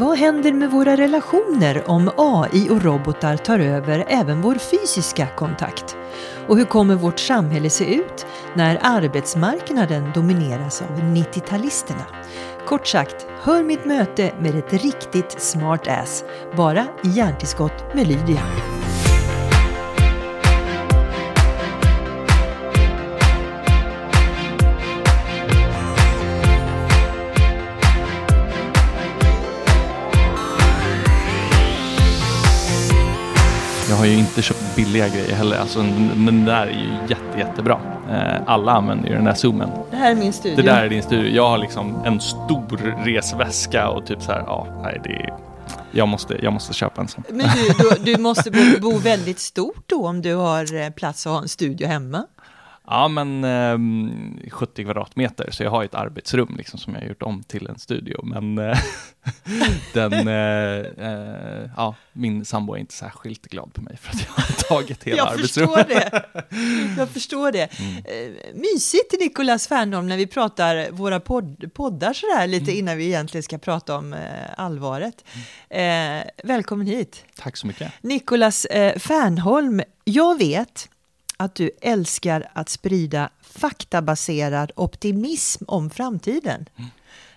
Vad händer med våra relationer om AI och robotar tar över även vår fysiska kontakt? Och hur kommer vårt samhälle se ut när arbetsmarknaden domineras av 90-talisterna? Kort sagt, hör mitt möte med ett riktigt smart ass, bara i hjärntillskott med Lydia. Inte köpt billiga grejer heller. Alltså, den där är ju jätte, jättebra. Eh, alla använder ju den där zoomen. Det här är min studio. Det där är din studio. Jag har liksom en stor resväska och typ så här, ja, nej det är, jag måste, jag måste köpa en sån. Men du, du, du måste bo, bo väldigt stort då om du har eh, plats att ha en studio hemma? Ja, men eh, 70 kvadratmeter, så jag har ett arbetsrum liksom, som jag har gjort om till en studio. Men eh, den, eh, eh, ja, min sambo är inte särskilt glad på mig för att jag har tagit hela jag arbetsrummet. Förstår det. Jag förstår det. Mm. Eh, mysigt, Nicolas Fernholm, när vi pratar våra podd, poddar sådär lite Mm. innan vi egentligen ska prata om eh, allvaret. Eh, välkommen hit. Tack så mycket. Nicolas Fernholm, jag vet att du älskar att sprida faktabaserad optimism om framtiden.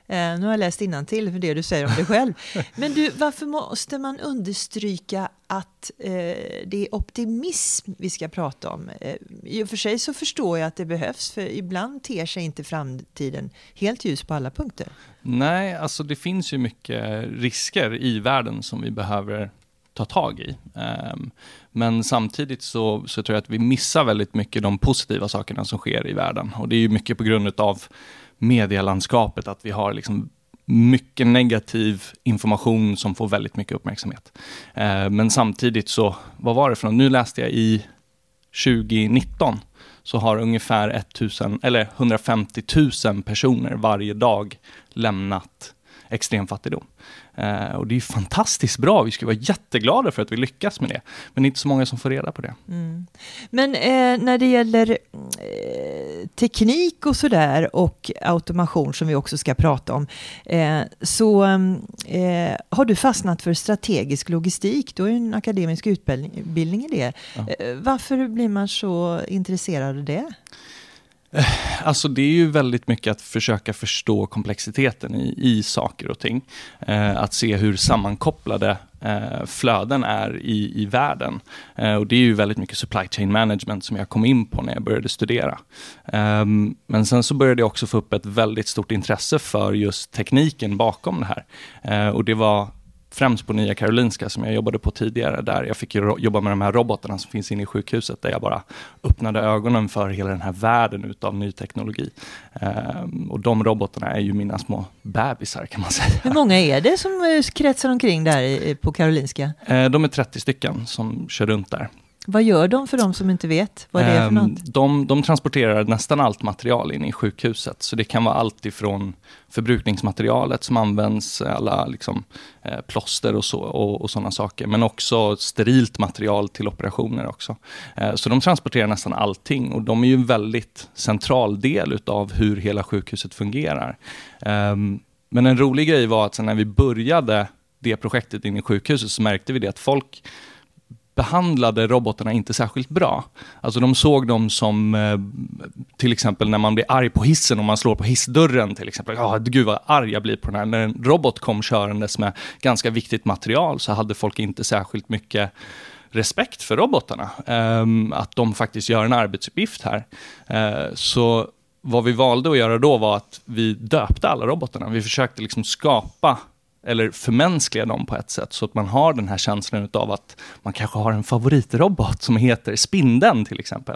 Eh, nu har jag läst till för det du säger om dig själv. Men du, varför måste man understryka att eh, det är optimism vi ska prata om? Eh, I och för sig så förstår jag att det behövs, för ibland ter sig inte framtiden helt ljus på alla punkter. Nej, alltså det finns ju mycket risker i världen som vi behöver ta tag i. Ehm, men samtidigt så, så tror jag att vi missar väldigt mycket de positiva sakerna som sker i världen. Och det är ju mycket på grund av medielandskapet, att vi har liksom mycket negativ information som får väldigt mycket uppmärksamhet. Eh, men samtidigt så, vad var det för något? Nu läste jag i 2019 så har ungefär 1000, eller 150 000 personer varje dag lämnat extrem fattigdom. Eh, och det är fantastiskt bra, vi ska vara jätteglada för att vi lyckas med det. Men det är inte så många som får reda på det. Mm. Men eh, när det gäller eh, teknik och sådär och automation som vi också ska prata om, eh, så eh, har du fastnat för strategisk logistik. Du har ju en akademisk utbildning i det. Ja. Eh, varför blir man så intresserad av det? Eh, alltså det är ju väldigt mycket att försöka förstå komplexiteten i, i saker och ting. Eh, att se hur sammankopplade eh, flöden är i, i världen. Eh, och det är ju väldigt mycket supply chain management som jag kom in på när jag började studera. Ehm, men sen så började jag också få upp ett väldigt stort intresse för just tekniken bakom det här. Eh, och det var främst på Nya Karolinska som jag jobbade på tidigare, där jag fick jobba med de här robotarna som finns inne i sjukhuset, där jag bara öppnade ögonen för hela den här världen utav ny teknologi. Ehm, och de robotarna är ju mina små bebisar kan man säga. Hur många är det som eh, kretsar omkring där på Karolinska? Eh, de är 30 stycken som kör runt där. Vad gör de för de som inte vet vad det är för Ehm, något? De, de transporterar nästan allt material in i sjukhuset, så det kan vara allt ifrån förbrukningsmaterialet som används, alla liksom, eh, plåster och, så, och, och sådana saker, men också sterilt material till operationer också. Eh, så de transporterar nästan allting och de är ju en väldigt central del utav hur hela sjukhuset fungerar. Ehm, men en rolig grej var att när vi började det projektet in i sjukhuset så märkte vi det att folk behandlade robotarna inte särskilt bra. Alltså de såg dem som eh, till exempel när man blir arg på hissen och man slår på hissdörren till exempel. Ja, gud vad arg jag blir på den här. När en robot kom körandes med ganska viktigt material så hade folk inte särskilt mycket respekt för robotarna. Ehm, att de faktiskt gör en arbetsuppgift här. Eh, så vad vi valde att göra då var att vi döpte alla robotarna. Vi försökte liksom skapa eller förmänskliga dem på ett sätt så att man har den här känslan av att man kanske har en favoritrobot som heter Spindeln till exempel.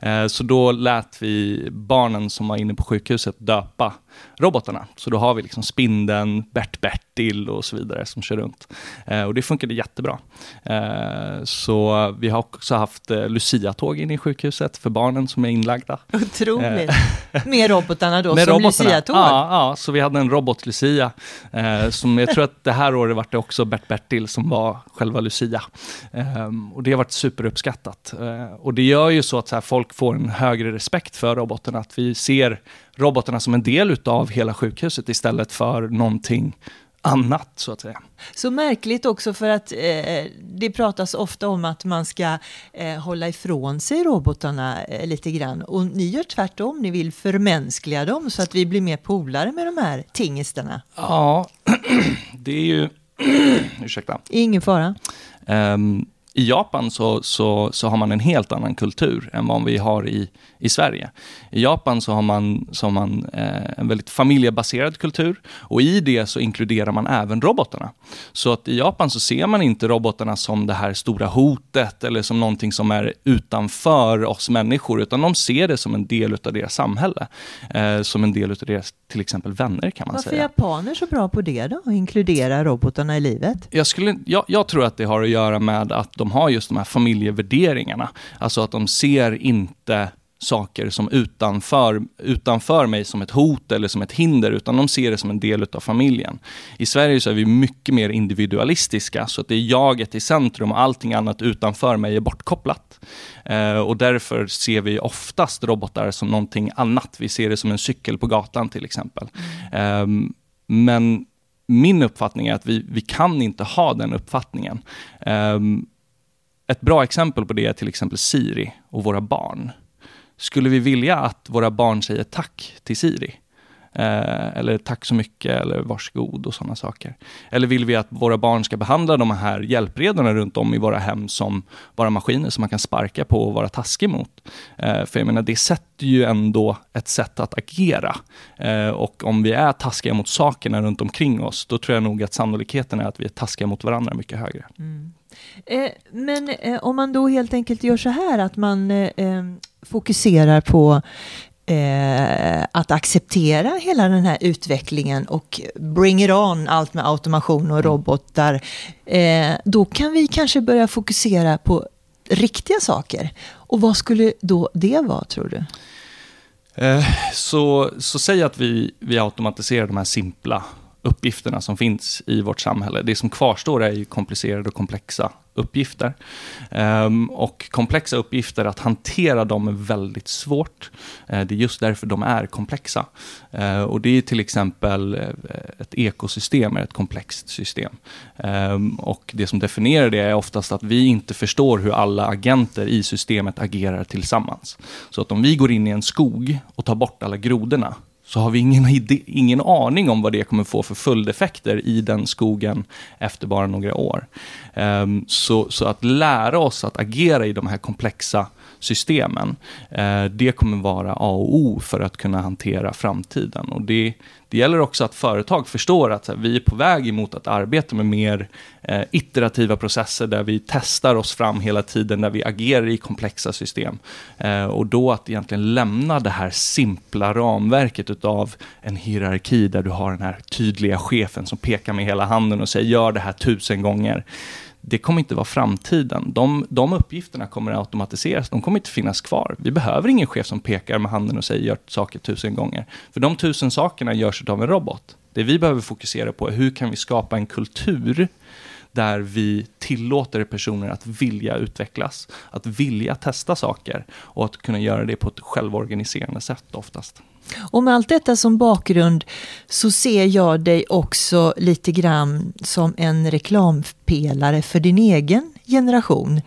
Eh, så då lät vi barnen som var inne på sjukhuset döpa robotarna. Så då har vi liksom Spindeln, Bert-Bertil och så vidare som kör runt. Eh, Och det funkade jättebra. Eh, Så vi har också haft eh, Lucia-tåg inne i sjukhuset för barnen som är inlagda. Otroligt. Med robotarna då, Med som. Lucia-tåg. Ja, ja, så vi hade en robot-Lucia. Eh, som jag tror att det här året var det också Bert-Bertil som var själva Lucia. Ehm, och det har varit superuppskattat. Eh, och det gör ju så att så här, folk får en högre respekt för robotarna. Att vi ser robotarna som en del utav hela sjukhuset istället för någonting annat så att säga. Så märkligt också för att eh, det pratas ofta om att man ska eh, hålla ifrån sig robotarna eh, lite grann. Och ni gör tvärtom, ni vill förmänskliga dem så att vi blir mer polare med de här tingestarna. Ja, det är ju... ursäkta. Ingen fara. Um, i Japan så, så, så har man en helt annan kultur än vad vi har i, i Sverige. I Japan så har man, så har man eh, en väldigt familjebaserad kultur och i det så inkluderar man även robotarna. Så att i Japan så ser man inte robotarna som det här stora hotet eller som någonting som är utanför oss människor, utan de ser det som en del av deras samhälle. Eh, som en del av deras, till exempel vänner kan man Varför säga. är japaner så bra på det då, att inkludera robotarna i livet? Jag, skulle, jag, jag tror att det har att göra med att de har just de här familjevärderingarna. Alltså att de ser inte saker som utanför, utanför mig som ett hot eller som ett hinder, utan de ser det som en del av familjen. I Sverige så är vi mycket mer individualistiska, så att det är jaget i centrum och allting annat utanför mig är bortkopplat. Eh, och därför ser vi oftast robotar som någonting annat. Vi ser det som en cykel på gatan till exempel. Mm. Eh, men min uppfattning är att vi, vi kan inte ha den uppfattningen. Um, ett bra exempel på det är till exempel Siri och våra barn. Skulle vi vilja att våra barn säger tack till Siri? Eh, eller tack så mycket eller varsågod och sådana saker. Eller vill vi att våra barn ska behandla de här hjälpredorna runt om i våra hem som bara maskiner som man kan sparka på och vara taskig mot? Eh, för jag menar, det sätter ju ändå ett sätt att agera. Eh, och om vi är taskiga mot sakerna runt omkring oss, då tror jag nog att sannolikheten är att vi är taskiga mot varandra mycket högre. Mm. Eh, men eh, om man då helt enkelt gör så här att man eh, fokuserar på att acceptera hela den här utvecklingen och bring it on, allt med automation och mm. robotar, då kan vi kanske börja fokusera på riktiga saker. Och vad skulle då det vara, tror du? Så, så säg att vi, vi automatiserar de här simpla uppgifterna som finns i vårt samhälle. Det som kvarstår är ju komplicerade och komplexa uppgifter. Um, och komplexa uppgifter, att hantera dem är väldigt svårt. Uh, det är just därför de är komplexa. Uh, och det är till exempel eh, ett ekosystem, är ett komplext system. Um, och det som definierar det är oftast att vi inte förstår hur alla agenter i systemet agerar tillsammans. Så att om vi går in i en skog och tar bort alla grodorna, så har vi ingen, idé, ingen aning om vad det kommer få för följdeffekter i den skogen efter bara några år. Um, så, så att lära oss att agera i de här komplexa systemen, eh, det kommer vara A och O för att kunna hantera framtiden. Och det, det gäller också att företag förstår att vi är på väg emot att arbeta med mer eh, iterativa processer där vi testar oss fram hela tiden, där vi agerar i komplexa system. Eh, och då att egentligen lämna det här simpla ramverket utav en hierarki där du har den här tydliga chefen som pekar med hela handen och säger gör det här tusen gånger det kommer inte vara framtiden. De, de uppgifterna kommer att automatiseras, de kommer inte finnas kvar. Vi behöver ingen chef som pekar med handen och säger gör saker tusen gånger. För de tusen sakerna görs av en robot. Det vi behöver fokusera på är hur kan vi skapa en kultur där vi tillåter personer att vilja utvecklas, att vilja testa saker och att kunna göra det på ett självorganiserande sätt oftast. Och med allt detta som bakgrund så ser jag dig också lite grann som en reklampelare för din egen generation.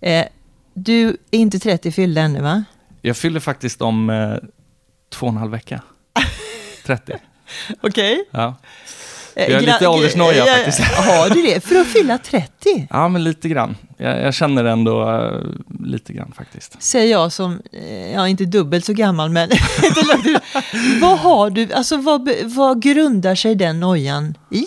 Mm. Eh, du är inte 30 fyllda ännu va? Jag fyller faktiskt om eh, två och en halv vecka. 30. Okej. Okay. Ja. Jag är lite åldersnoja faktiskt. Har du det? För att fylla 30? Ja, men lite grann. Jag, jag känner ändå uh, lite grann faktiskt. Säger jag som, eh, ja inte dubbelt så gammal, men vad har du, alltså vad, vad grundar sig den nojan i?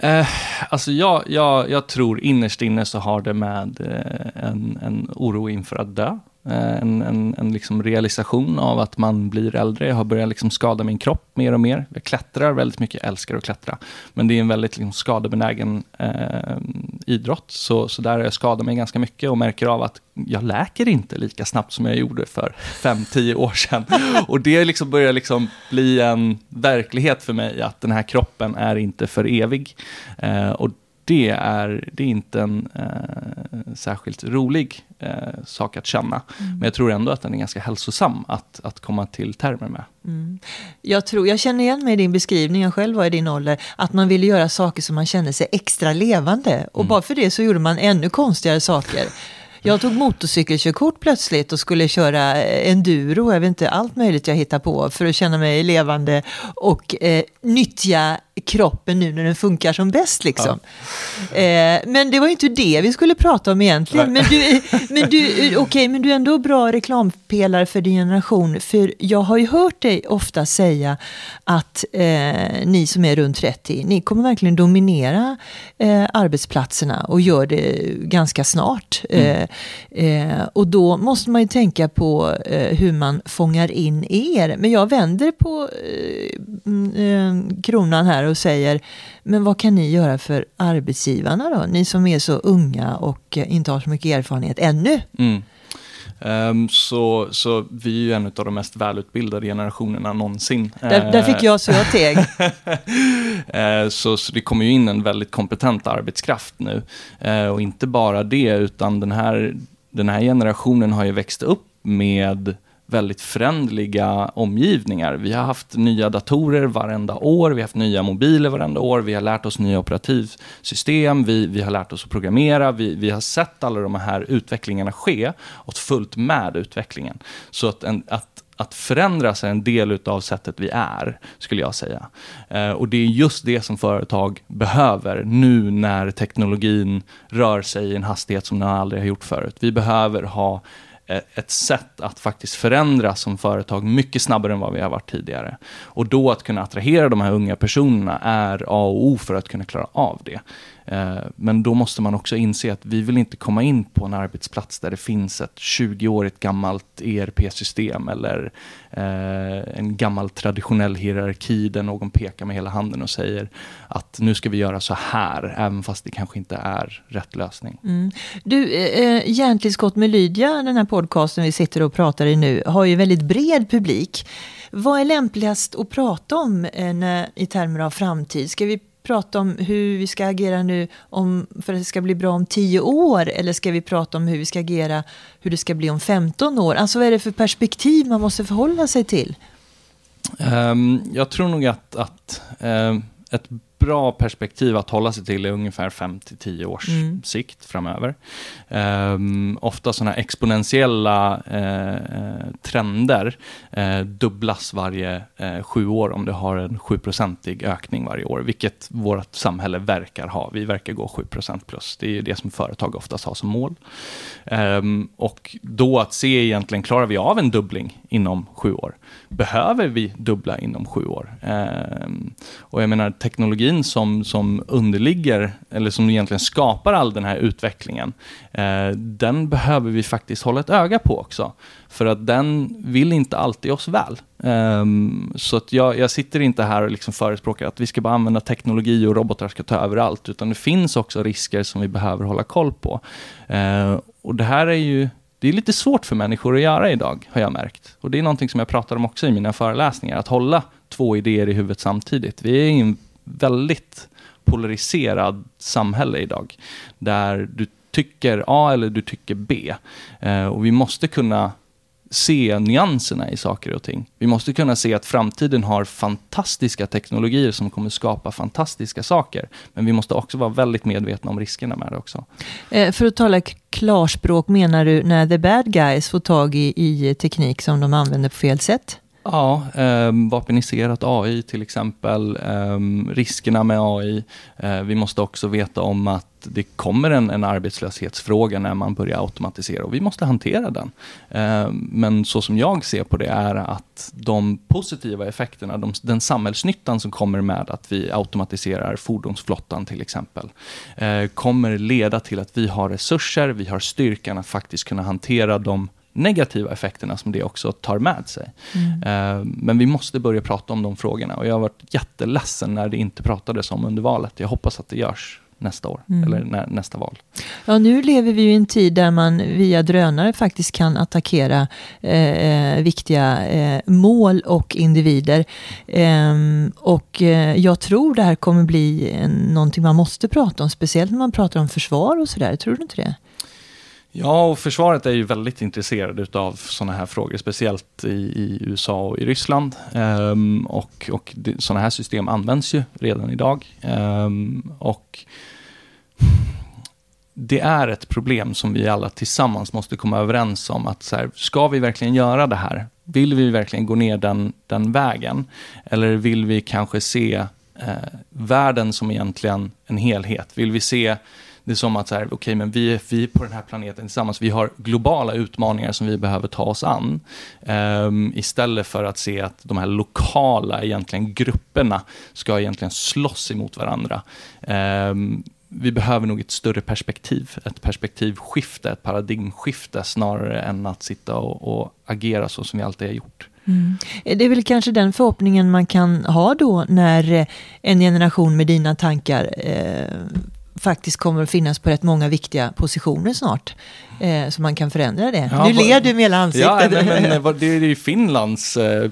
Eh, alltså jag, jag, jag tror innerst inne så har det med eh, en, en oro inför att dö en, en, en liksom realisation av att man blir äldre. Jag har börjat liksom skada min kropp mer och mer. Jag klättrar väldigt mycket, jag älskar att klättra. Men det är en väldigt liksom skadebenägen eh, idrott. Så, så där har jag skadat mig ganska mycket och märker av att jag läker inte lika snabbt som jag gjorde för 5-10 år sedan. Och det liksom börjar liksom bli en verklighet för mig att den här kroppen är inte för evig. Eh, och det är, det är inte en eh, särskilt rolig eh, sak att känna. Mm. Men jag tror ändå att den är ganska hälsosam att, att komma till termer med. Mm. Jag, tror, jag känner igen mig i din beskrivning, jag själv var i din ålder, att man ville göra saker som man kände sig extra levande. Och mm. bara för det så gjorde man ännu konstigare saker. Jag tog motorcykelkörkort plötsligt och skulle köra enduro, jag vet inte, allt möjligt jag hittar på för att känna mig levande och eh, nyttja kroppen nu när den funkar som bäst. Liksom. Ja. Eh, men det var ju inte det vi skulle prata om egentligen. Men du, men, du, okay, men du är ändå bra reklampelare för din generation. För jag har ju hört dig ofta säga att eh, ni som är runt 30, ni kommer verkligen dominera eh, arbetsplatserna och gör det ganska snart. Mm. Eh, eh, och då måste man ju tänka på eh, hur man fångar in er. Men jag vänder på mm, kronan här här och säger, men vad kan ni göra för arbetsgivarna då? Ni som är så unga och eh, inte har så mycket erfarenhet ännu. Mm. Um, så, så vi är ju en av de mest välutbildade generationerna någonsin. Där, där fick jag så jag teg. uh, så, så det kommer ju in en väldigt kompetent arbetskraft nu. Uh, och inte bara det, utan den här, den här generationen har ju växt upp med väldigt förändliga omgivningar. Vi har haft nya datorer varenda år, vi har haft nya mobiler varenda år, vi har lärt oss nya operativsystem, vi, vi har lärt oss att programmera, vi, vi har sett alla de här utvecklingarna ske och följt med utvecklingen. Så att, en, att att förändras är en del av sättet vi är, skulle jag säga. Eh, och det är just det som företag behöver nu när teknologin rör sig i en hastighet som den aldrig har gjort förut. Vi behöver ha ett sätt att faktiskt förändras som företag mycket snabbare än vad vi har varit tidigare. Och då att kunna attrahera de här unga personerna är A och O för att kunna klara av det. Eh, men då måste man också inse att vi vill inte komma in på en arbetsplats där det finns ett 20-årigt gammalt ERP-system eller eh, en gammal traditionell hierarki där någon pekar med hela handen och säger att nu ska vi göra så här, även fast det kanske inte är rätt lösning. Mm. Du, eh, eh Hjärntillskott med Lydia, den här podcasten vi sitter och pratar i nu, har ju väldigt bred publik. Vad är lämpligast att prata om eh, i termer av framtid? Ska vi prata om hur vi ska agera nu om, för att det ska bli bra om tio år? Eller ska vi prata om hur vi ska agera, hur det ska bli om 15 år? Alltså vad är det för perspektiv man måste förhålla sig till? Um, jag tror nog att, att um, ett bra perspektiv att hålla sig till är ungefär 5-10 års mm. sikt framöver. Um, ofta sådana exponentiella uh, trender uh, dubblas varje uh, sju år om det har en 7-procentig ökning varje år, vilket vårt samhälle verkar ha. Vi verkar gå 7% plus. Det är det som företag oftast har som mål. Um, och då att se egentligen, klarar vi av en dubbling inom sju år? Behöver vi dubbla inom sju år? Um, och jag menar teknologin som, som underligger, eller som egentligen skapar all den här utvecklingen, eh, den behöver vi faktiskt hålla ett öga på också. För att den vill inte alltid oss väl. Um, så att jag, jag, sitter inte här och liksom förespråkar att vi ska bara använda teknologi och robotar ska ta över allt, utan det finns också risker som vi behöver hålla koll på. Uh, och det här är ju det är lite svårt för människor att göra idag, har jag märkt. Och det är någonting som jag pratar om också i mina föreläsningar, att hålla två idéer i huvudet samtidigt. Vi är i en väldigt polariserad samhälle idag, där du tycker A eller du tycker B. Eh, och vi måste kunna se nyanserna i saker och ting. Vi måste kunna se att framtiden har fantastiska teknologier som kommer skapa fantastiska saker. Men vi måste också vara väldigt medvetna om riskerna med det också. Eh, för att tala klarspråk, menar du när the bad guys får tag i, i teknik som de använder på fel sätt? Ja, eh, vapeniserat AI till exempel, eh, riskerna med AI. Eh, vi måste också veta om att det kommer en, en, arbetslöshetsfråga när man börjar automatisera och vi måste hantera den. Eh, men så som jag ser på det är att de positiva effekterna, de, den samhällsnyttan som kommer med att vi automatiserar fordonsflottan till exempel, eh, kommer leda till att vi har resurser, vi har styrkan att faktiskt kunna hantera de negativa effekterna som det också tar med sig. Mm. Eh, men vi måste börja prata om de frågorna och jag har varit jätteledsen när det inte pratades om under valet. Jag hoppas att det görs nästa år, mm. eller när, nästa val. Ja, nu lever vi i en tid där man via drönare faktiskt kan attackera eh, eh viktiga eh, mål och individer. Ehm, eh, och jag tror det här kommer bli en, någonting man måste prata om, speciellt när man pratar om försvar och sådär. Tror du inte det? Ja, och försvaret är ju väldigt intresserade av sådana här frågor, speciellt i, i, USA och i Ryssland. Um, och och sådana här system används ju redan idag. Um, och det är ett problem som vi alla tillsammans måste komma överens om. att så här, Ska vi verkligen göra det här? Vill vi verkligen gå ner den, den vägen? Eller vill vi kanske se eh, världen som egentligen en helhet? Vill vi se det är som att så här, okay, men vi, vi på den här planeten tillsammans, vi har globala utmaningar som vi behöver ta oss an. Um, istället för att se att de här lokala egentligen grupperna ska egentligen slåss emot varandra. Um, vi behöver nog ett större perspektiv, ett perspektivskifte, ett paradigmskifte snarare än att sitta och, och agera så som vi alltid har gjort. Mm. Eh, det är väl kanske den förhoppningen man kan ha då när eh, en generation med dina tankar eh, faktiskt kommer att finnas på rätt många viktiga positioner snart. Eh, så man kan förändra det. Ja, nu ler du med hela ansiktet. Ja, men, men, det är ju Finlands, eh,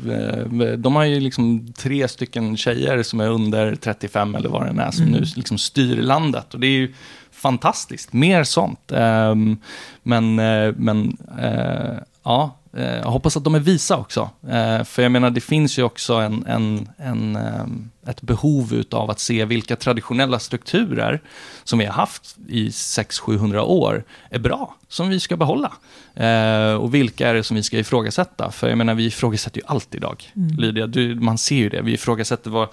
de har ju liksom tre stycken tjejer som är under 35 eller vad det är, som mm. nu liksom styr landet. Och det är ju fantastiskt, mer sånt. Ehm, men, eh, men eh, ja, Eh, jag hoppas att de är visa också. Eh, för jag menar, det finns ju också en, en, en, eh, ett behov av att se vilka traditionella strukturer som vi har haft i 600-700 år är bra, som vi ska behålla. Och vilka är det som vi ska ifrågasätta? För jag menar, vi ifrågasätter ju allt idag. Mm. Lydia, du, man ser ju det. Vi ifrågasätter vad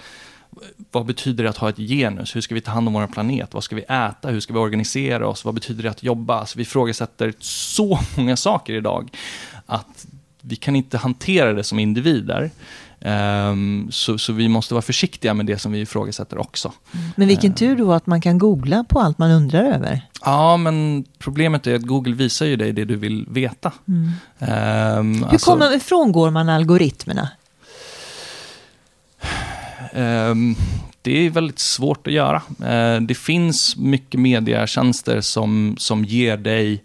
vad betyder det att ha ett genus? Hur ska vi ta hand om vår planet? Vad ska vi äta? Hur ska vi organisera oss? Vad betyder det att jobba? Alltså vi ifrågasätter så många saker idag att vi kan inte hantera det som individer. Um, så, så, vi måste vara försiktiga med det som vi ifrågasätter också. Men vilken tur då att man kan googla på allt man undrar över. Ja, men problemet är att Google visar ju dig det du vill veta. Mm. Um, Hur alltså, kommer, frångår man algoritmerna? Um, det är väldigt svårt att göra. Uh, det finns mycket mediatjänster som, som ger dig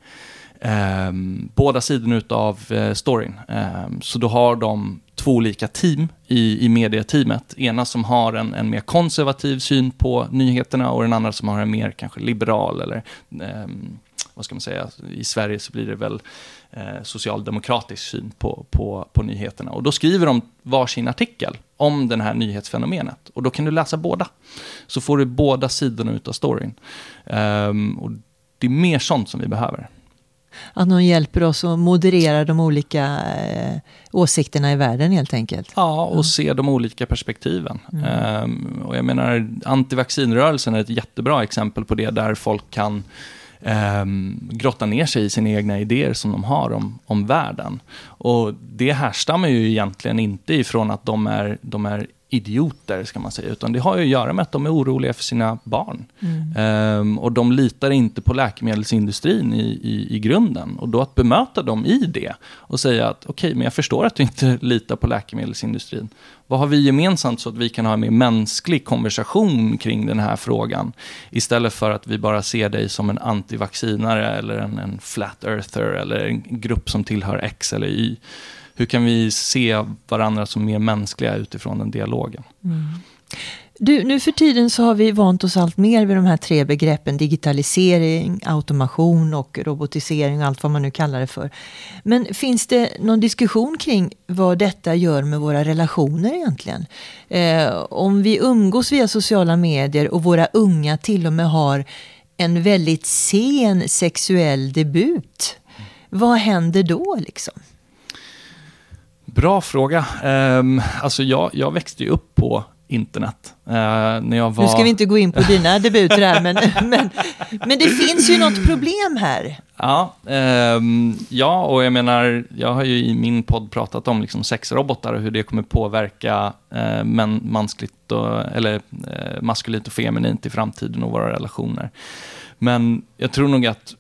Ehm, båda sidorna av eh, storyn. Eh, så då har de två olika team i, i medieteamet. Ena som har en, en mer konservativ syn på nyheterna och den andra som har en mer kanske liberal eller eh, vad ska man säga, i Sverige så blir det väl eh, socialdemokratisk syn på, på, på nyheterna. Och då skriver de varsin artikel om det här nyhetsfenomenet. Och då kan du läsa båda. Så får du båda sidorna av storyn. Um, och det är mer sånt som vi behöver att någon hjälper oss att moderera de olika eh, åsikterna i världen helt enkelt. Ja, och se de olika perspektiven. Mm. Um, och jag menar, antivaccinrörelsen är ett jättebra exempel på det, där folk kan um, grotta ner sig i sina egna idéer som de har om, om världen. Och det härstammar ju egentligen inte ifrån att de är, de är idioter, ska man säga, utan det har ju att göra med att de är oroliga för sina barn. Mm. Um, och de litar inte på läkemedelsindustrin i, i, i, grunden. Och då att bemöta dem i det och säga att okej, okay, men jag förstår att du inte litar på läkemedelsindustrin. Vad har vi gemensamt så att vi kan ha en mer mänsklig konversation kring den här frågan? Istället för att vi bara ser dig som en antivaccinare eller en, en flat earther eller en grupp som tillhör X eller Y hur kan vi se varandra som mer mänskliga utifrån den dialogen? Mm. Du, nu för tiden så har vi vant oss allt mer vid de här tre begreppen digitalisering, automation och robotisering och allt vad man nu kallar det för. Men finns det någon diskussion kring vad detta gör med våra relationer egentligen? Eh, om vi umgås via sociala medier och våra unga till och med har en väldigt sen sexuell debut, vad händer då liksom? Bra fråga. Um, alltså jag, jag växte ju upp på internet. Uh, när jag var... Nu ska vi inte gå in på dina debuter här, men, men, men det finns ju något problem här. Ja, um, ja, och jag menar, jag har ju i min podd pratat om liksom sexrobotar och hur det kommer påverka uh, män, mansligt och, eller, uh, maskulint och feminint i framtiden och våra relationer. Men jag tror nog att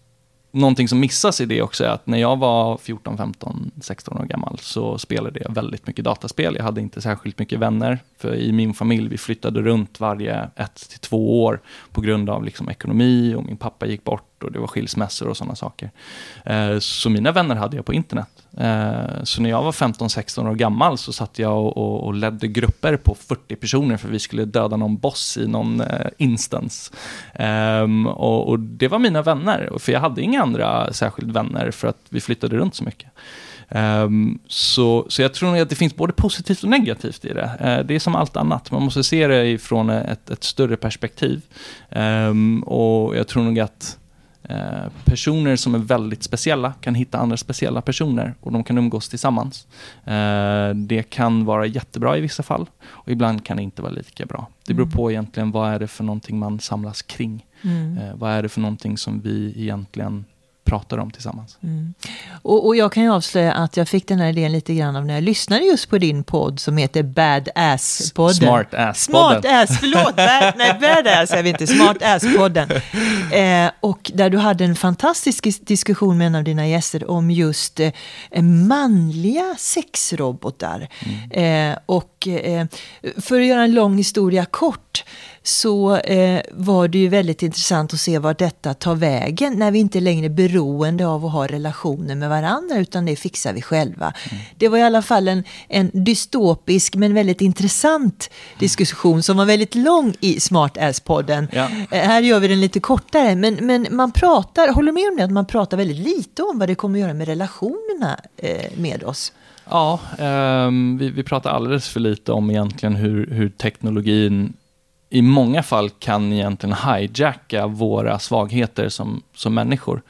någonting som missas i det också är att när jag var 14, 15, 16 år gammal så spelade jag väldigt mycket dataspel. Jag hade inte särskilt mycket vänner, för i min familj, vi flyttade runt varje ett till två år på grund av liksom ekonomi och min pappa gick bort bort och det var skilsmässor och sådana saker. Eh, så mina vänner hade jag på internet. Eh, så när jag var 15-16 år gammal så satt jag och, och, och, ledde grupper på 40 personer för vi skulle döda någon boss i någon eh, instans. Ehm, och, och, det var mina vänner, för jag hade inga andra särskilt vänner för att vi flyttade runt så mycket. Um, så, så jag tror att det finns både positivt och negativt i det. Uh, det är som allt annat, man måste se det ifrån ett, ett större perspektiv. Um, och jag tror nog att uh, personer som är väldigt speciella kan hitta andra speciella personer och de kan umgås tillsammans. Uh, det kan vara jättebra i vissa fall och ibland kan det inte vara lika bra. Det beror mm. på egentligen vad är det för någonting man samlas kring. Mm. vad är det för någonting som vi egentligen pratar om tillsammans. Mm. Och, och, jag kan ju avslöja att jag fick den här idén lite grann av när jag lyssnade just på din podd som heter Badass-podden. Smart Ass-podden. Smart Ass, förlåt. bad, nej, Badass är vi inte. Smart Ass-podden. Eh, och där du hade en fantastisk diskussion med en av dina gäster om just eh, manliga sexrobotar. Mm. Eh, och eh, för att göra en lång historia kort så eh, var det ju väldigt intressant att se var detta tar vägen när vi inte längre är beroende av att ha relationer med varandra utan det fixar vi själva. Mm. Det var i alla fall en, en dystopisk men väldigt intressant diskussion som var väldigt lång i Smart Ass-podden. Ja. Eh, här gör vi den lite kortare men, men man pratar, håller med om det, att man pratar väldigt lite om vad det kommer att göra med relationerna eh, med oss. Ja, um, vi, vi pratar alldeles för lite om egentligen hur, hur teknologin i många fall kan egentligen hijacka våra svagheter som, som människor.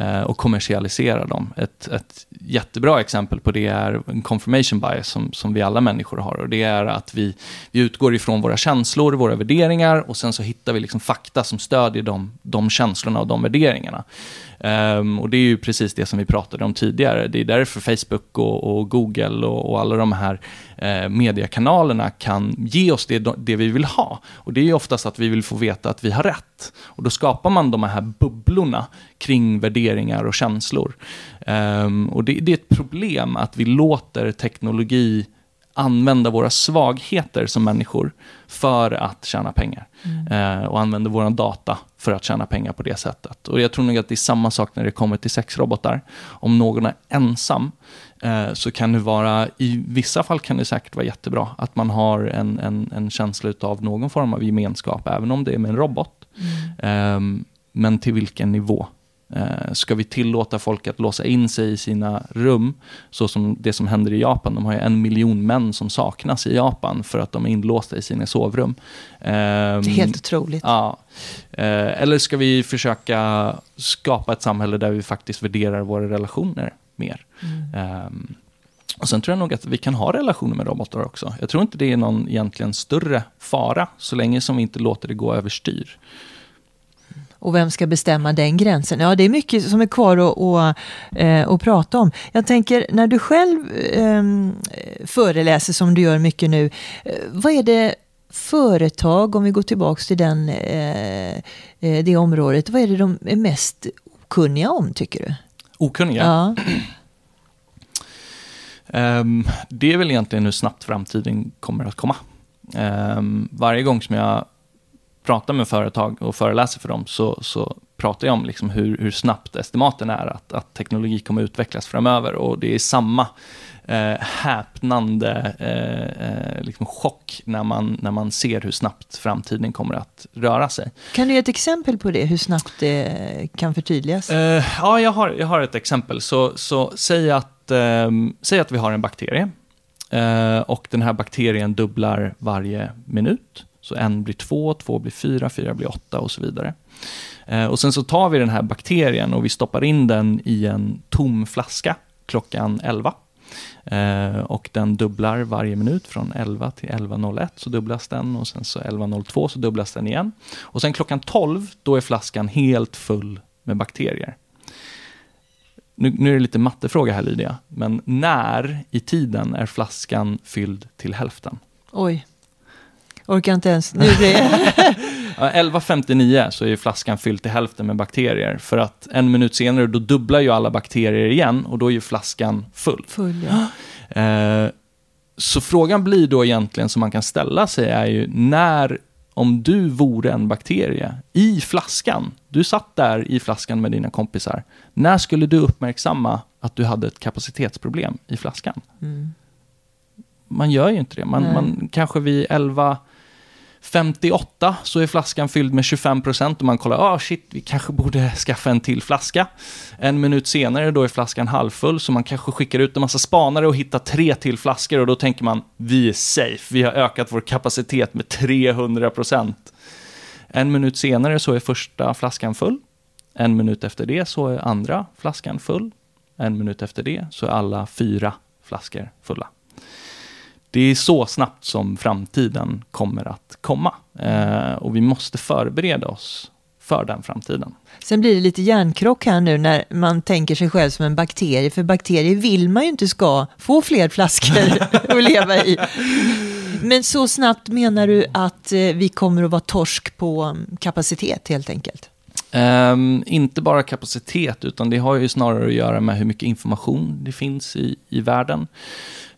Eh, och kommersialisera dem. Ett, ett jättebra exempel på det är en confirmation bias som, som vi alla människor har. Och det är att vi, vi utgår ifrån våra känslor, våra värderingar och sen så hittar vi liksom fakta som stödjer de, de känslorna och de värderingarna. Um, och det är ju precis det som vi pratade om tidigare. Det är därför Facebook och, och Google och, och, alla de här eh, mediekanalerna kan ge oss det, det vi vill ha. Och det är ju oftast att vi vill få veta att vi har rätt. Och då skapar man de här bubblorna kring värderingar och känslor. Um, och det, det är ett problem att vi låter teknologi använda våra svagheter som människor för att tjäna pengar. Mm. Eh, och använder vår data för att tjäna pengar på det sättet. Och jag tror nog att det är samma sak när det kommer till sexrobotar. Om någon är ensam eh, så kan det vara, i vissa fall kan det säkert vara jättebra att man har en, en, en känsla av någon form av gemenskap, även om det är med en robot. Mm. Eh, men till vilken nivå? Eh, ska vi tillåta folk att låsa in sig i sina rum, så som det som händer i Japan? De har ju en miljon män som saknas i Japan för att de är inlåsta i sina sovrum. det är helt otroligt. Ja. Eh, eller ska vi försöka skapa ett samhälle där vi faktiskt värderar våra relationer mer? Mm. Um, och Sen tror jag nog att vi kan ha relationer med robotar också. Jag tror inte det är någon egentligen större fara, så länge som vi inte låter det gå överstyr. Och vem ska bestämma den gränsen? Ja, det är mycket som är kvar att, att, eh, att prata om. Jag tänker, när du själv eh, föreläser som du gör mycket nu, eh, vad är det företag, om vi går tillbaka till den, eh, eh, det området, vad är det de är mest okunniga om, tycker du? Okunniga? Ja. um, det är väl egentligen hur snabbt framtiden kommer att komma. Um, varje gång som jag pratar med företag och föreläser för dem så, så pratar jag om liksom hur, hur snabbt estimaten är att, att teknologi kommer utvecklas framöver och det är samma eh, häpnande eh, eh, liksom chock när man, när man ser hur snabbt framtiden kommer att röra sig. Kan du ge ett exempel på det, hur snabbt det kan förtydligas? Eh, ja, jag har, jag har ett exempel. Så, så säg, att, eh, säg att vi har en bakterie eh, och den här bakterien dubblar varje minut. Så en blir två, två blir fyra, fyra blir åtta och så vidare. Eh, och sen så tar vi den här bakterien och vi stoppar in den i en tom flaska klockan 11. Eh, och den dubblar varje minut från 11 till 11.01 så dubblas den och sen så 11.02 så dubblas den igen. Och sen klockan 12 då är flaskan helt full med bakterier. Nu, nu är det lite mattefråga här Lydia, men när i tiden är flaskan fylld till hälften? Oj. Orkar inte ens. Nu blir 11.59 så är flaskan fylld till hälften med bakterier. För att en minut senare då dubblar ju alla bakterier igen och då är ju flaskan full. full ja. eh, så frågan blir då egentligen som man kan ställa sig är ju när, om du vore en bakterie i flaskan, du satt där i flaskan med dina kompisar, när skulle du uppmärksamma att du hade ett kapacitetsproblem i flaskan? Mm. Man gör ju inte det. Man, man kanske vid 58 så är flaskan fylld med 25 procent och man kollar, ah shit, vi kanske borde skaffa en till flaska. En minut senare då är flaskan halvfull, så man kanske skickar ut en massa spanare och hittar tre till flaskor och då tänker man, vi är safe, vi har ökat vår kapacitet med 300 procent. En minut senare så är första flaskan full. En minut efter det så är andra flaskan full. En minut efter det så är alla fyra flaskor fulla. Det är så snabbt som framtiden kommer att komma. Eh, och vi måste förbereda oss för den framtiden. Sen blir det lite hjärnkrock här nu när man tänker sig själv som en bakterie, för bakterier vill man ju inte ska få fler flaskor att leva i. Men så snabbt menar du att eh, vi kommer att vara torsk på mm, kapacitet helt enkelt? Um, inte bara kapacitet, utan det har ju snarare att göra med hur mycket information det finns i, i världen.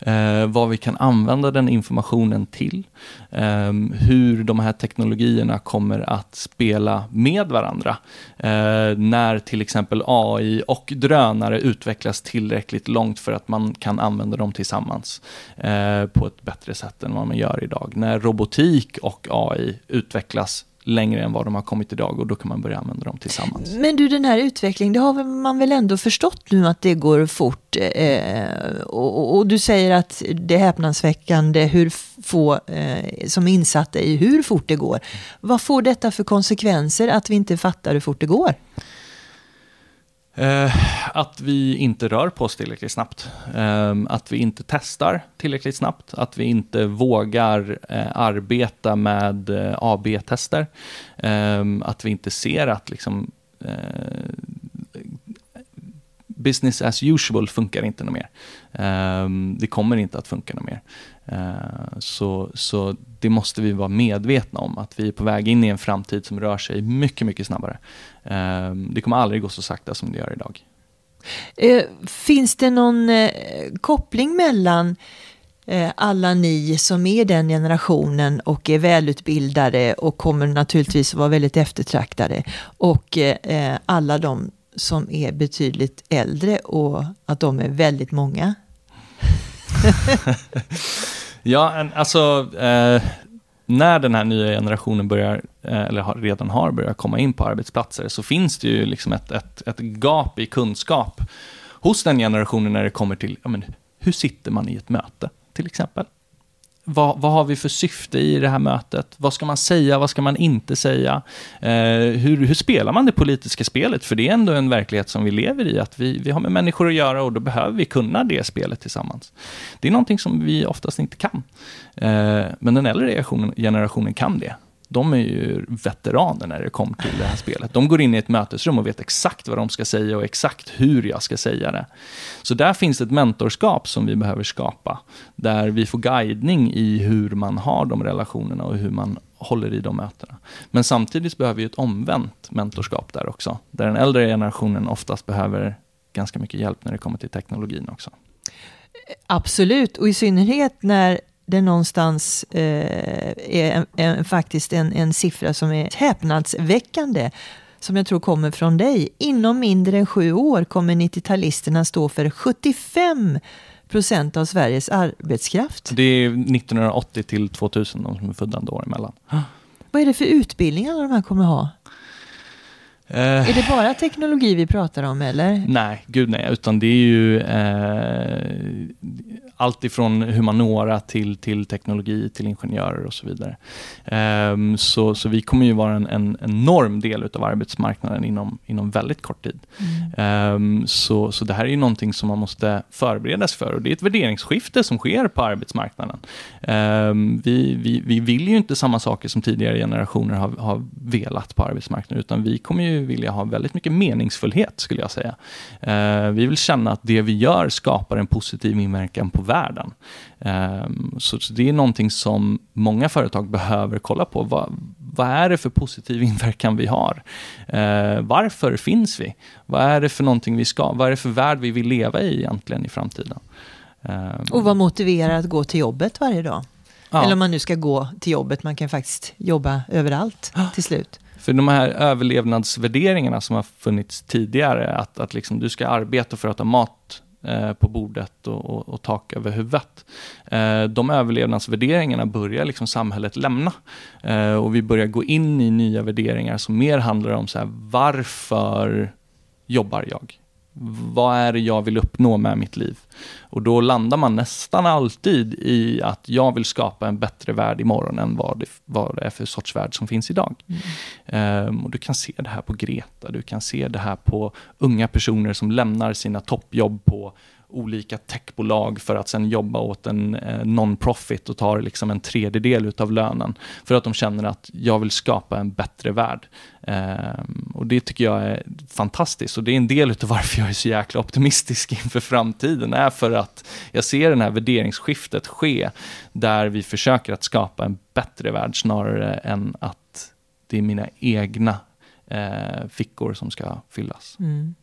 Uh, vad vi kan använda den informationen till. Um, hur de här teknologierna kommer att spela med varandra. Uh, när till exempel AI och drönare utvecklas tillräckligt långt för att man kan använda dem tillsammans uh, på ett bättre sätt än vad man gör idag. När robotik och AI utvecklas längre än vad de har kommit idag och då kan man börja använda dem tillsammans. Men du, den här utvecklingen, det har man väl ändå förstått nu att det går fort. Eh, och, och du säger att det är häpnadsväckande hur få eh, som är insatta i hur fort det går. Vad får detta för konsekvenser att vi inte fattar hur fort det går? Eh, att vi inte rör på oss tillräckligt snabbt. Eh, att vi inte testar tillräckligt snabbt. Att vi inte vågar eh, arbeta med eh, AB-tester. Ehm, att vi inte ser att liksom, eh, business as usual funkar inte något mer. Eh, det kommer inte att funka något mer. Eh, så, så det måste vi vara medvetna om, att vi är på väg in i en framtid som rör sig mycket, mycket snabbare. Eh, Det kommer aldrig gå så sakta som det gör idag. Eh, finns det någon eh, koppling mellan eh, alla ni som är den generationen och är välutbildade och kommer naturligtvis vara väldigt eftertraktade och eh, eh, alla de som är betydligt äldre och att de är väldigt många? Ja, alltså eh, när den här nya generationen börjar, eh, eller har, redan har börjat komma in på arbetsplatser, så finns det ju liksom ett, ett, ett gap i kunskap hos den generationen när det kommer till, ja, men, hur sitter man i ett möte, till exempel? Vad, vad har vi för syfte i det här mötet? Vad ska man säga? Vad ska man inte säga? Eh, hur, hur spelar man det politiska spelet? För det är ändå en verklighet som vi lever i, att vi, vi har med människor att göra och då behöver vi kunna det spelet tillsammans. Det är någonting som vi oftast inte kan. Eh, men den äldre generationen, generationen kan det. De är ju veteraner när det kommer till det här spelet. De går in i ett mötesrum och vet exakt vad de ska säga och exakt hur jag ska säga det. Så där finns ett mentorskap som vi behöver skapa. Där vi får guidning i hur man har de relationerna och hur man håller i de mötena. Men samtidigt behöver vi ett omvänt mentorskap där också. Där den äldre generationen oftast behöver ganska mycket hjälp när det kommer till teknologin också. Absolut, och i synnerhet när det någonstans eh, är en, en, faktiskt en, en siffra som är häpnadsväckande som jag tror kommer från dig. Inom mindre än sju år kommer 90-talisterna stå för 75 procent av Sveriges arbetskraft. Det är 1980 till 2000, de som är födda ändå emellan. Vad är det för utbildning alla de här kommer ha? Eh, Är det bara teknologi vi pratar om eller? Nej, gud nej, utan det är ju eh, allt ifrån humanora till, till teknologi, till ingenjörer och så vidare. Ehm, så, så vi kommer ju vara en, en enorm del av arbetsmarknaden inom, inom väldigt kort tid. Ehm, så, så det här är ju någonting som man måste förbereda sig för och det är ett värderingsskifte som sker på arbetsmarknaden. Ehm, vi, vi, vi vill ju inte samma saker som tidigare generationer har, har velat på arbetsmarknaden, utan vi kommer ju vilja ha väldigt mycket meningsfullhet, skulle jag säga. Ehm, vi vill känna att det vi gör skapar en positiv inverkan på världen. Ehm, så, så det är någonting som många företag behöver kolla på. Vad, vad är det för positiv inverkan vi har? Eh, varför finns vi? Vad är det för någonting vi ska, vad är det för värld vi vill leva i egentligen i framtiden? Ehm, Och vad motiverar att gå till jobbet varje dag? Ja. Eller om man nu ska gå till jobbet, man kan faktiskt jobba överallt ja. till slut. För de här överlevnadsvärderingarna som har funnits tidigare, att, att liksom du ska arbeta för att ha mat eh, på bordet och, och, och, tak över huvudet. Eh, de överlevnadsvärderingarna börjar liksom samhället lämna. Eh, och vi börjar gå in i nya värderingar som mer handlar om så här, varför jobbar jag? Vad är det jag vill uppnå med mitt liv? Och då landar man nästan alltid i att jag vill skapa en bättre värld imorgon än vad det, vad det är för sorts värld som finns idag. Mm. Um, och du kan se det här på Greta, du kan se det här på unga personer som lämnar sina toppjobb på olika techbolag för att sen jobba åt en eh, non-profit och tar liksom en tredjedel av lönen. För att de känner att jag vill skapa en bättre värld. Eh, och det tycker jag är fantastiskt och det är en del av varför jag är så jäkla optimistisk inför framtiden. är för att jag ser det här värderingsskiftet ske där vi försöker att skapa en bättre värld snarare än att det är mina egna eh, fickor som ska fyllas. Mm.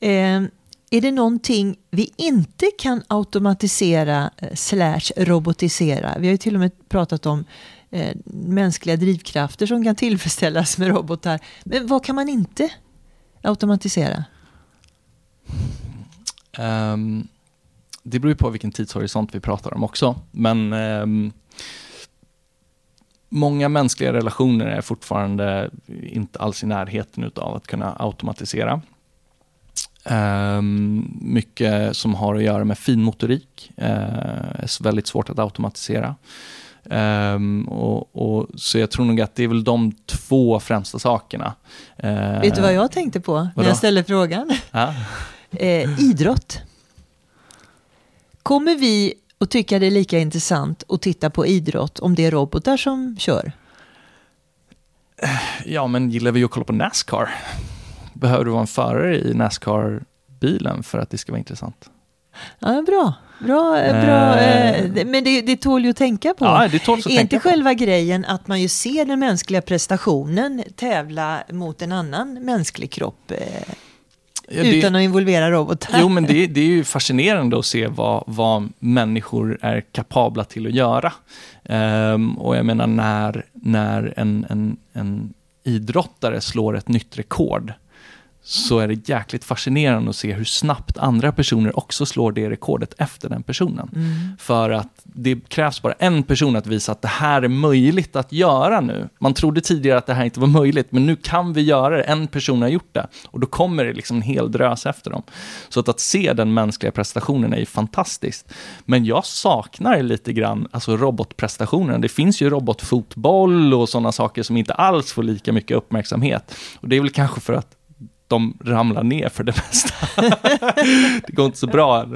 Eh är det någonting vi inte kan automatisera eh, slash robotisera? Vi har ju till och med pratat om eh, mänskliga drivkrafter som kan tillfredsställas med robotar. Men vad kan man inte automatisera? Um, det beror ju på vilken tidshorisont vi pratar om också. Men um, många mänskliga relationer är fortfarande inte alls i närheten av att kunna automatisera. Um, mycket som har att göra med finmotorik. Uh, är väldigt svårt att automatisera. Um, och, och, så jag tror nog att det är väl de två främsta sakerna. Uh, Vet du vad jag tänkte på vadå? när jag ställde frågan? Uh, idrott. Kommer vi att tycka det är lika intressant att titta på idrott om det är robotar som kör? Ja, men gillar vi att kolla på Nascar? Behöver du vara en förare i Nascar-bilen för att det ska vara intressant? Ja, bra. Bra, bra. Eh, men det, det tål ju att tänka på. Ja, det tål att är tänka inte på. själva grejen att man ju ser den mänskliga prestationen tävla mot en annan mänsklig kropp? Eh, ja, det, utan att involvera robotar. Jo, men det, det är ju fascinerande att se vad, vad människor är kapabla till att göra. Um, och jag menar när, när en, en, en idrottare slår ett nytt rekord så är det jäkligt fascinerande att se hur snabbt andra personer också slår det rekordet efter den personen. Mm. För att det krävs bara en person att visa att det här är möjligt att göra nu. Man trodde tidigare att det här inte var möjligt, men nu kan vi göra det. En person har gjort det och då kommer det liksom en hel drös efter dem. Så att, att se den mänskliga prestationen är ju fantastiskt. Men jag saknar lite grann alltså robotprestationen. Det finns ju robotfotboll och sådana saker som inte alls får lika mycket uppmärksamhet. Och det är väl kanske för att de ramlar ner för det mesta. det går inte så bra.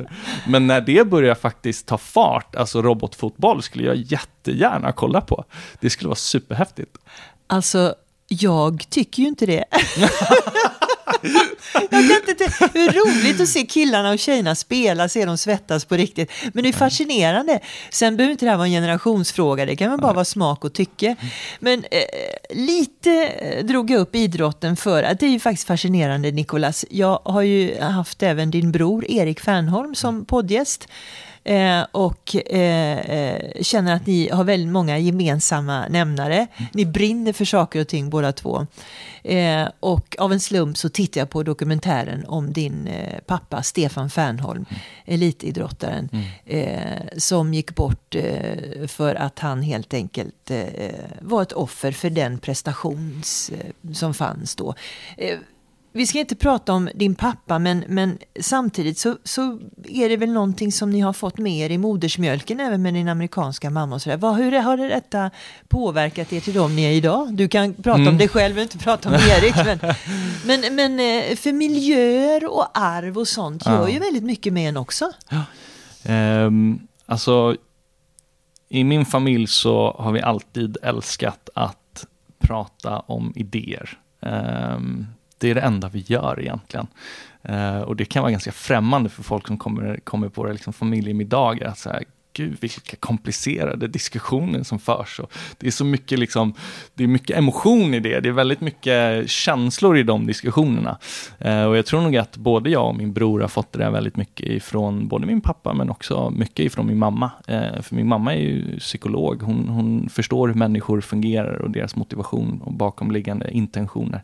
Men när det börjar faktiskt ta fart, alltså robotfotboll, skulle jag jättegärna kolla på. Det skulle vara superhäftigt. Alltså, jag tycker ju inte det. jag kan inte hur roligt att se killarna och tjejerna spela, se dem svettas på riktigt. Men det är fascinerande. Sen behöver inte det här vara en generationsfråga, det kan väl bara vara smak och tycke. Men eh, lite eh, drog jag upp idrotten för att det är ju faktiskt fascinerande, Nikolas. Jag har ju haft även din bror Erik Fernholm som poddgäst. Eh, och eh, eh, känner att ni har väldigt många gemensamma nämnare. Ni brinner för saker och ting båda två. Eh, och av en slump så tittar jag på dokumentären om din pappa Stefan Fernholm, mm. elitidrottaren, mm. Som gick bort för att han helt enkelt var ett offer för den prestation som fanns då vi ska inte prata om din pappa, men, men samtidigt så, så är det väl någonting som ni har fått med er i modersmjölken även med din amerikanska mamma och sådär. Vad, hur har det detta påverkat er till dem ni är idag? Du kan prata mm. om dig själv och inte prata om Erik. men, men, men eh, för miljöer och arv och sånt gör ja. ju väldigt mycket med en också. Ja. Um, alltså, i min familj så har vi alltid älskat att prata om idéer. Um, det är det enda vi gör egentligen. Uh, och det kan vara ganska främmande för folk som kommer, kommer på det, liksom familjemiddagar. Att så här, gud vilka komplicerade diskussioner som förs. Och det är så mycket, liksom, det är mycket emotion i det, det är väldigt mycket känslor i de diskussionerna. Eh, och jag tror nog att både jag och min bror har fått det där väldigt mycket ifrån både min pappa men också mycket ifrån min mamma. Eh, för min mamma är ju psykolog, hon, hon förstår hur människor fungerar och deras motivation och bakomliggande intentioner.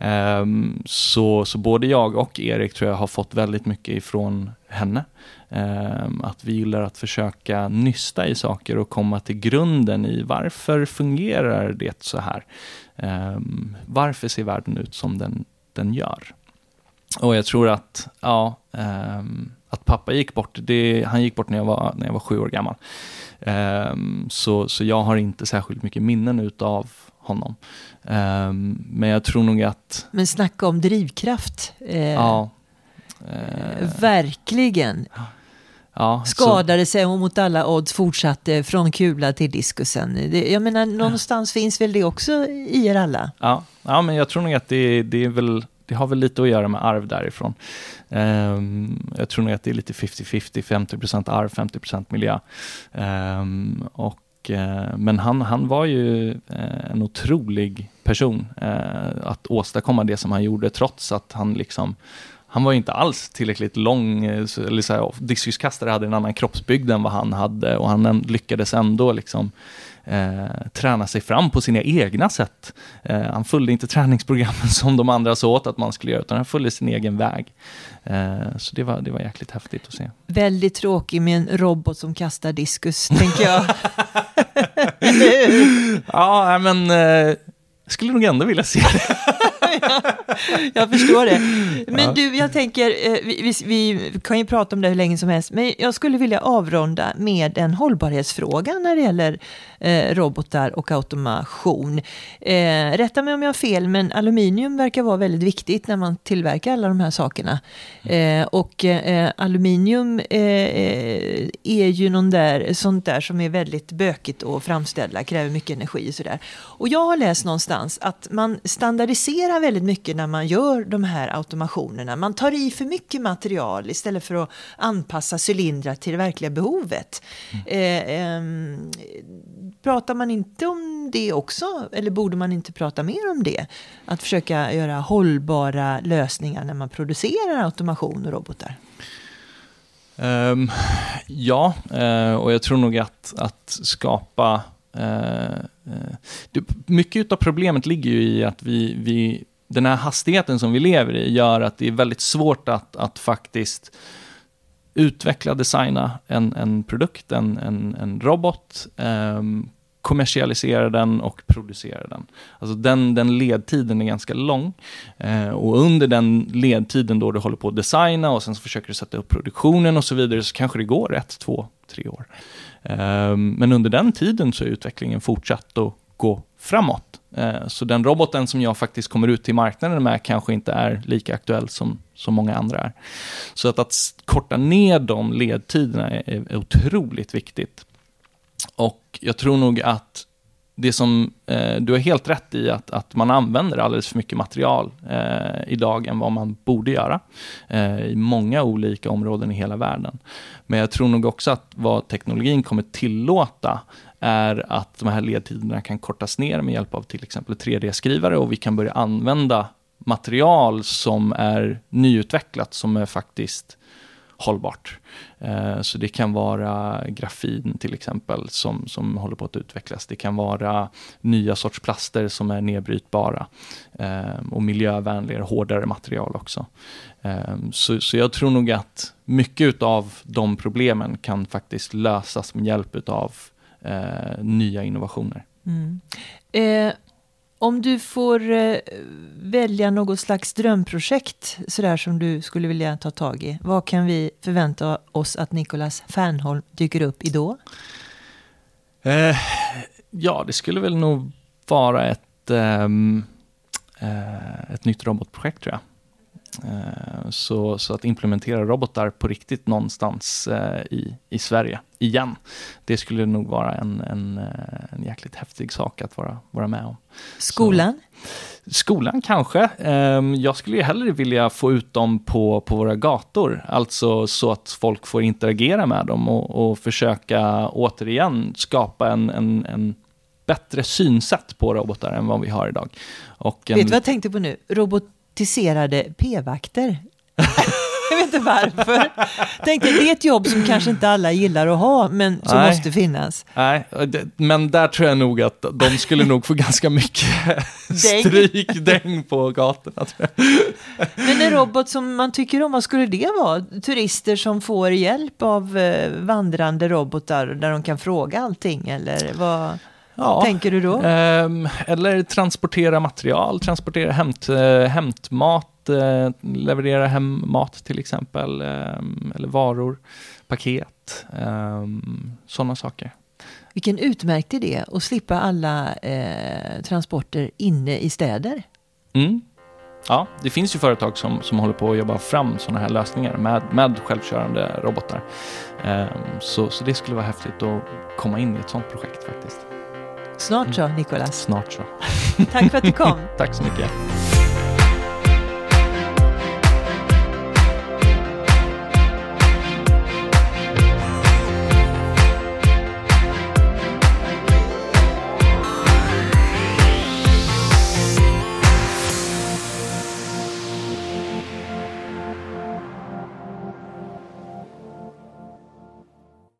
Um, så, så både jag och Erik tror jag har fått väldigt mycket ifrån henne. Um, att vi gillar att försöka nysta i saker och komma till grunden i varför fungerar det så här? Um, varför ser världen ut som den, den gör? Och jag tror att, ja, att pappa gick bort, det, han gick bort när jag var, när jag var sju år gammal. så, så jag har inte särskilt mycket minnen utav honom. Um, men jag tror nog att... Men snacka om drivkraft. Eh, ja. Eh, verkligen. Ja, Skadade så... sig och mot alla odds fortsatte från kula till diskusen. Det, jag menar, någonstans ja. finns väl det också i er alla? Ja, ja men jag tror nog att det, det är väl det har väl lite att göra med arv därifrån. Um, jag tror nog att det är lite 50-50, 50%, arv, 50% miljö. Um, och Eh, men han, han var ju eh, en otrolig person eh, att åstadkomma det som han gjorde trots att han liksom han var inte alls tillräckligt lång, eller så här, diskuskastare hade en annan kroppsbygd än vad han hade och han lyckades ändå liksom eh, träna sig fram på sina egna sätt. Eh, han följde inte träningsprogrammen som de andra sa åt att man skulle göra, utan han följde sin egen väg. Eh, så det var, det var jäkligt häftigt att se. Väldigt tråkig med en robot som kastar diskus, tänker jag. ja, men eh, skulle nog ändå vilja se det. jag förstår det. Men du, jag tänker, eh, vi, vi, vi, kan ju prata om det hur länge som helst, men jag skulle vilja avrunda med en hållbarhetsfråga när det gäller eh, robotar och automation. Eh, rätta mig om jag har fel, men aluminium verkar vara väldigt viktigt när man tillverkar alla de här sakerna. Eh, och eh, aluminium eh, är ju någon där, sånt där som är väldigt bökigt att framställa, kräver mycket energi och sådär. Och jag har läst någonstans att man standardiserar väldigt mycket när man gör de här automationerna. Man tar i för mycket material istället för att anpassa cylindrar till det verkliga behovet. Mm. Eh, eh, pratar man inte om det också? Eller borde man inte prata mer om det? Att försöka göra hållbara lösningar när man producerar automation och robotar. Um, ja, uh, och jag tror nog att, att skapa... Eh, eh, uh, uh, det, mycket av problemet ligger ju i att vi, vi den här hastigheten som vi lever i gör att det är väldigt svårt att, att faktiskt utveckla, designa en, en produkt, en, en, en robot, eh, kommersialisera den och producera den. Alltså den, den ledtiden är ganska lång. Eh, och under den ledtiden då du håller på att designa och sen så försöker du sätta upp produktionen och så vidare så kanske det går ett, två, tre år. Eh, men under den tiden så är utvecklingen fortsatt och gå framåt. Eh, så den roboten som jag faktiskt kommer ut till marknaden med kanske inte är lika aktuell som, som många andra är. Så att, att korta ner de ledtiderna är, är otroligt viktigt. Och jag tror nog att det som eh, du har helt rätt i att, att man använder alldeles för mycket material eh, idag än vad man borde göra eh, i många olika områden i hela världen. Men jag tror nog också att vad teknologin kommer tillåta är att de här ledtiderna kan kortas ner med hjälp av till exempel 3D-skrivare och vi kan börja använda material som är nyutvecklat som är faktiskt hållbart. Eh, så det kan vara grafin till exempel som, som håller på att utvecklas. Det kan vara nya sorts plaster som är nedbrytbara eh, och miljövänligare, hårdare material också. Eh, så, så jag tror nog att mycket av de problemen kan faktiskt lösas med hjälp av nya innovationer. Mm. Eh, om du får eh, välja något slags drömprojekt sådär som du skulle vilja ta tag i. Vad kan vi förvänta oss att Nicolas Fernholm dyker upp i då? Eh, ja, det skulle väl nog vara ett, um, uh, ett nytt robotprojekt tror jag. Eh, så, så att implementera robotar på riktigt någonstans eh, i, i Sverige igen, det skulle nog vara en, en, eh, en jäkligt häftig sak att vara, vara med om. Skolan? Så, skolan kanske. Ehm, jag skulle ju hellre vilja få ut dem på, på våra gator, alltså så att folk får interagera med dem och, och försöka återigen skapa en, en, en bättre synsätt på robotar än vad vi har idag. En... Vet du vad jag tänkte på nu? Robot robotiserade p-vakter. jag vet inte varför. Tänkte, det är ett jobb som kanske inte alla gillar att ha, men som Nej. måste finnas. Nej, men där tror jag nog att de skulle nog få ganska mycket strykdäng på gatorna. men en robot som man tycker om, vad skulle det vara? Turister som får hjälp av eh, vandrande robotar där de kan fråga allting, eller vad? Ja, tänker du då? Eh, eller transportera material, transportera hämt, eh, hämtmat, eh, leverera hem mat till exempel, ehm, eller varor, paket, ehm, sådana saker. Vilken utmärkt idé att slippa alla eh, transporter inne i städer. Mm. Ja, det finns ju företag som, som håller på att jobba fram sådana här lösningar med, med självkörande robotar. Um, så, så det skulle vara häftigt att komma in i ett sådant projekt faktiskt. Snart så, Nikolas. Snart så. Tack för att du kom. Tack så mycket.